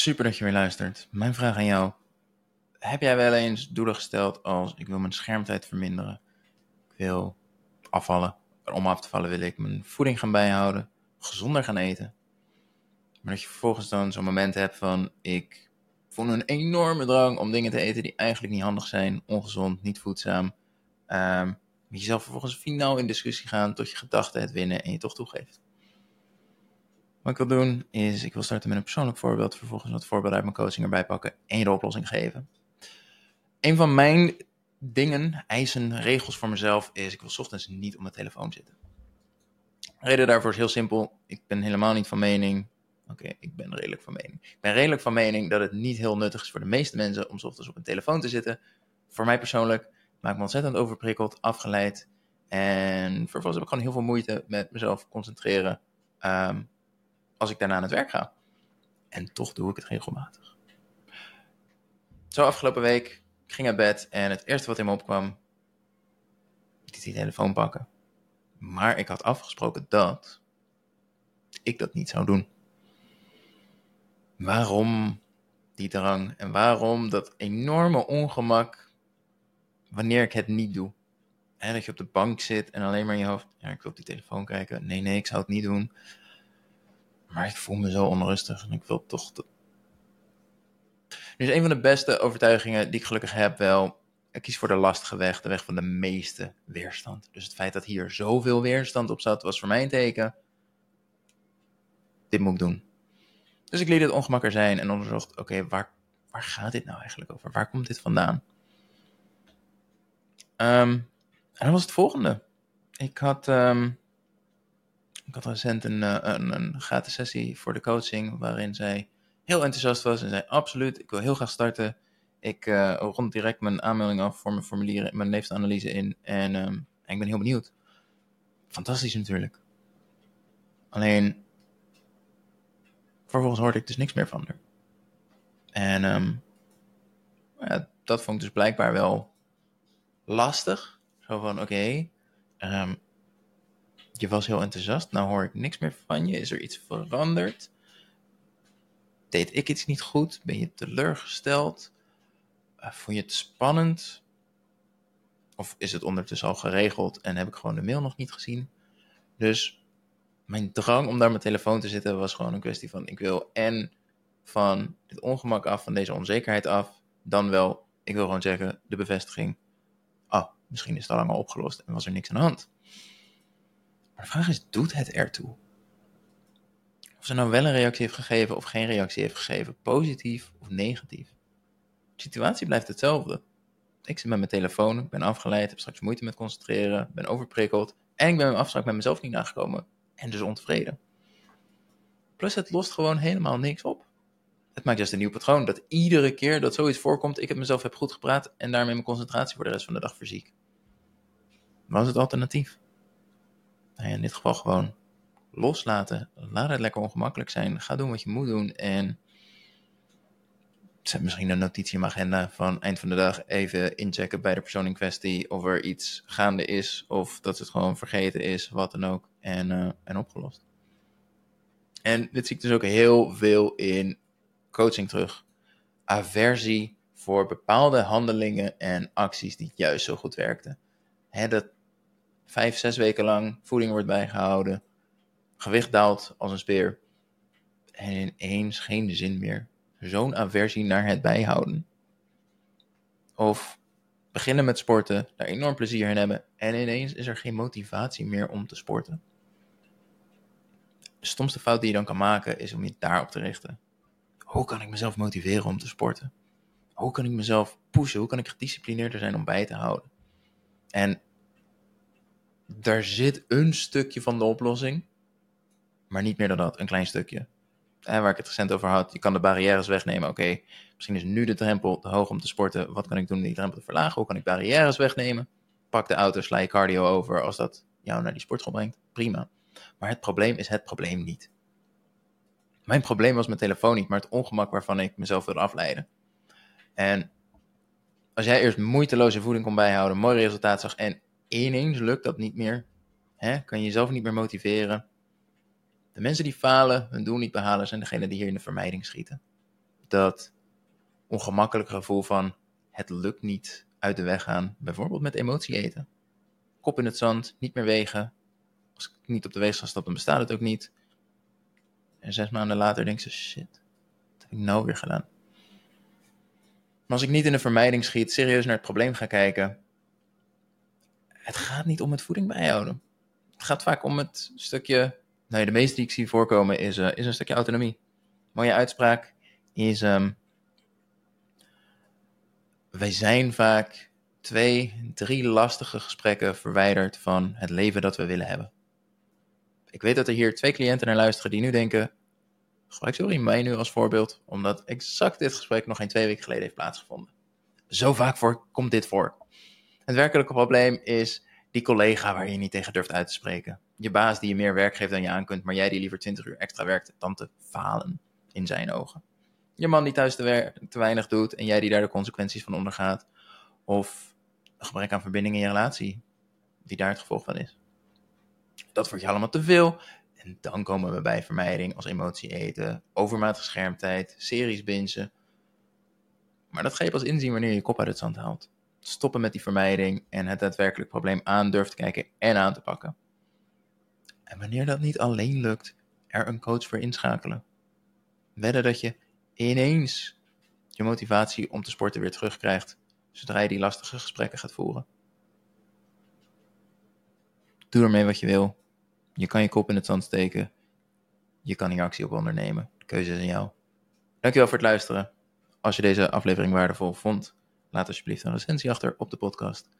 Super dat je weer luistert. Mijn vraag aan jou. Heb jij wel eens doelen gesteld als ik wil mijn schermtijd verminderen? Ik wil afvallen. Om af te vallen wil ik mijn voeding gaan bijhouden. Gezonder gaan eten. Maar dat je vervolgens dan zo'n moment hebt van ik voel een enorme drang om dingen te eten die eigenlijk niet handig zijn, ongezond, niet voedzaam. Um, jezelf vervolgens finaal in discussie gaan tot je gedachten het winnen en je toch toegeeft. Wat ik wil doen is, ik wil starten met een persoonlijk voorbeeld, vervolgens wat voorbeelden uit mijn coaching erbij pakken en je de oplossing geven. Een van mijn dingen, eisen, regels voor mezelf is, ik wil ochtends niet op mijn telefoon zitten. De reden daarvoor is heel simpel, ik ben helemaal niet van mening, oké, ik ben redelijk van mening. Ik ben redelijk van mening dat het niet heel nuttig is voor de meeste mensen om ochtends op een telefoon te zitten. Voor mij persoonlijk maak me ontzettend overprikkeld, afgeleid en vervolgens heb ik gewoon heel veel moeite met mezelf concentreren. Um, als ik daarna aan het werk ga. En toch doe ik het regelmatig. Zo afgelopen week, ik ging naar bed en het eerste wat in me opkwam, ik die telefoon pakken. Maar ik had afgesproken dat ik dat niet zou doen. Waarom die drang en waarom dat enorme ongemak wanneer ik het niet doe? En dat je op de bank zit en alleen maar in je hoofd, ja, ik wil op die telefoon kijken. Nee, nee, ik zou het niet doen. Maar ik voel me zo onrustig en ik wil toch. Dus een van de beste overtuigingen die ik gelukkig heb, wel. Ik kies voor de lastige weg, de weg van de meeste weerstand. Dus het feit dat hier zoveel weerstand op zat, was voor mij een teken. Dit moet ik doen. Dus ik liet het ongemak er zijn en onderzocht: oké, waar, waar gaat dit nou eigenlijk over? Waar komt dit vandaan? Um, en dat was het volgende. Ik had. Um, ik had recent een, eh, een, een gratis sessie voor de coaching waarin zij heel enthousiast was en zei: Absoluut, ik wil heel graag starten. Ik uh, rond direct mijn aanmelding af voor mijn formulieren, mijn leefstijlanalyse in en, um, en ik ben heel benieuwd. Fantastisch natuurlijk. Alleen, vervolgens hoorde ik dus niks meer van haar. En um, ja, dat vond ik dus blijkbaar wel lastig. Zo van: Oké, um, je was heel enthousiast, nou hoor ik niks meer van je. Is er iets veranderd? Deed ik iets niet goed? Ben je teleurgesteld? Uh, vond je het spannend? Of is het ondertussen al geregeld en heb ik gewoon de mail nog niet gezien? Dus mijn drang om daar mijn telefoon te zitten was gewoon een kwestie van: ik wil en van dit ongemak af, van deze onzekerheid af, dan wel, ik wil gewoon zeggen, de bevestiging. Oh, misschien is het al lang opgelost en was er niks aan de hand. Maar de vraag is, doet het ertoe? Of ze nou wel een reactie heeft gegeven of geen reactie heeft gegeven, positief of negatief. De situatie blijft hetzelfde. Ik zit met mijn telefoon, ik ben afgeleid, heb straks moeite met concentreren, ben overprikkeld en ik ben mijn afspraak met mezelf niet nagekomen en dus ontevreden. Plus het lost gewoon helemaal niks op. Het maakt juist een nieuw patroon dat iedere keer dat zoiets voorkomt, ik het mezelf heb goed gepraat en daarmee mijn concentratie voor de rest van de dag verziek. Wat is het alternatief? Nou in dit geval gewoon loslaten. Laat het lekker ongemakkelijk zijn. Ga doen wat je moet doen. En zet misschien een notitie in mijn agenda van eind van de dag even inchecken bij de persoon in kwestie of er iets gaande is of dat het gewoon vergeten is, wat dan ook, en, uh, en opgelost. En dit zie ik dus ook heel veel in coaching terug. Aversie voor bepaalde handelingen en acties die juist zo goed werkten. Dat vijf, zes weken lang voeding wordt bijgehouden, gewicht daalt als een speer en ineens geen zin meer. Zo'n aversie naar het bijhouden. Of beginnen met sporten, daar enorm plezier in hebben en ineens is er geen motivatie meer om te sporten. De stomste fout die je dan kan maken is om je daarop te richten. Hoe kan ik mezelf motiveren om te sporten? Hoe kan ik mezelf pushen? Hoe kan ik gedisciplineerder zijn om bij te houden? En daar zit een stukje van de oplossing, maar niet meer dan dat, een klein stukje. En waar ik het recent over had, je kan de barrières wegnemen. Oké, misschien is nu de drempel te hoog om te sporten. Wat kan ik doen om die drempel te verlagen? Hoe kan ik barrières wegnemen? Pak de auto, sla je cardio over als dat jou naar die sportschool brengt. Prima. Maar het probleem is het probleem niet. Mijn probleem was mijn telefoon niet, maar het ongemak waarvan ik mezelf wilde afleiden. En als jij eerst moeiteloze voeding kon bijhouden, mooi resultaat zag en ineens lukt dat niet meer. Hè? Kan je jezelf niet meer motiveren. De mensen die falen, hun doel niet behalen, zijn degenen die hier in de vermijding schieten. dat ongemakkelijke gevoel van het lukt niet uit de weg gaan. Bijvoorbeeld met emotie eten. Kop in het zand, niet meer wegen. Als ik niet op de weegschaal stap, dan bestaat het ook niet. En zes maanden later denk ze, shit, wat heb ik nou weer gedaan? Maar als ik niet in de vermijding schiet, serieus naar het probleem ga kijken. Het gaat niet om het voeding bijhouden. Het gaat vaak om het stukje, nou de meeste die ik zie voorkomen is, uh, is een stukje autonomie. Mooie uitspraak is, um, wij zijn vaak twee, drie lastige gesprekken verwijderd van het leven dat we willen hebben. Ik weet dat er hier twee cliënten naar luisteren die nu denken, gebruik sorry mij nu als voorbeeld, omdat exact dit gesprek nog geen twee weken geleden heeft plaatsgevonden. Zo vaak voor, komt dit voor. Het werkelijke probleem is die collega waar je niet tegen durft uit te spreken. Je baas die je meer werk geeft dan je aan kunt, maar jij die liever 20 uur extra werkt, dan te falen in zijn ogen. Je man die thuis te, te weinig doet en jij die daar de consequenties van ondergaat. Of een gebrek aan verbinding in je relatie, die daar het gevolg van is. Dat wordt je allemaal te veel. En dan komen we bij vermijding als emotie eten, overmatige schermtijd, series bingen. Maar dat ga je pas inzien wanneer je je kop uit het zand haalt. Stoppen met die vermijding en het daadwerkelijk probleem aan durft te kijken en aan te pakken. En wanneer dat niet alleen lukt, er een coach voor inschakelen. Wedden dat je ineens je motivatie om te sporten weer terugkrijgt, zodra je die lastige gesprekken gaat voeren. Doe ermee wat je wil. Je kan je kop in het zand steken. Je kan hier actie op ondernemen. De keuze is aan jou. Dankjewel voor het luisteren. Als je deze aflevering waardevol vond, laat alsjeblieft een recensie achter op de podcast.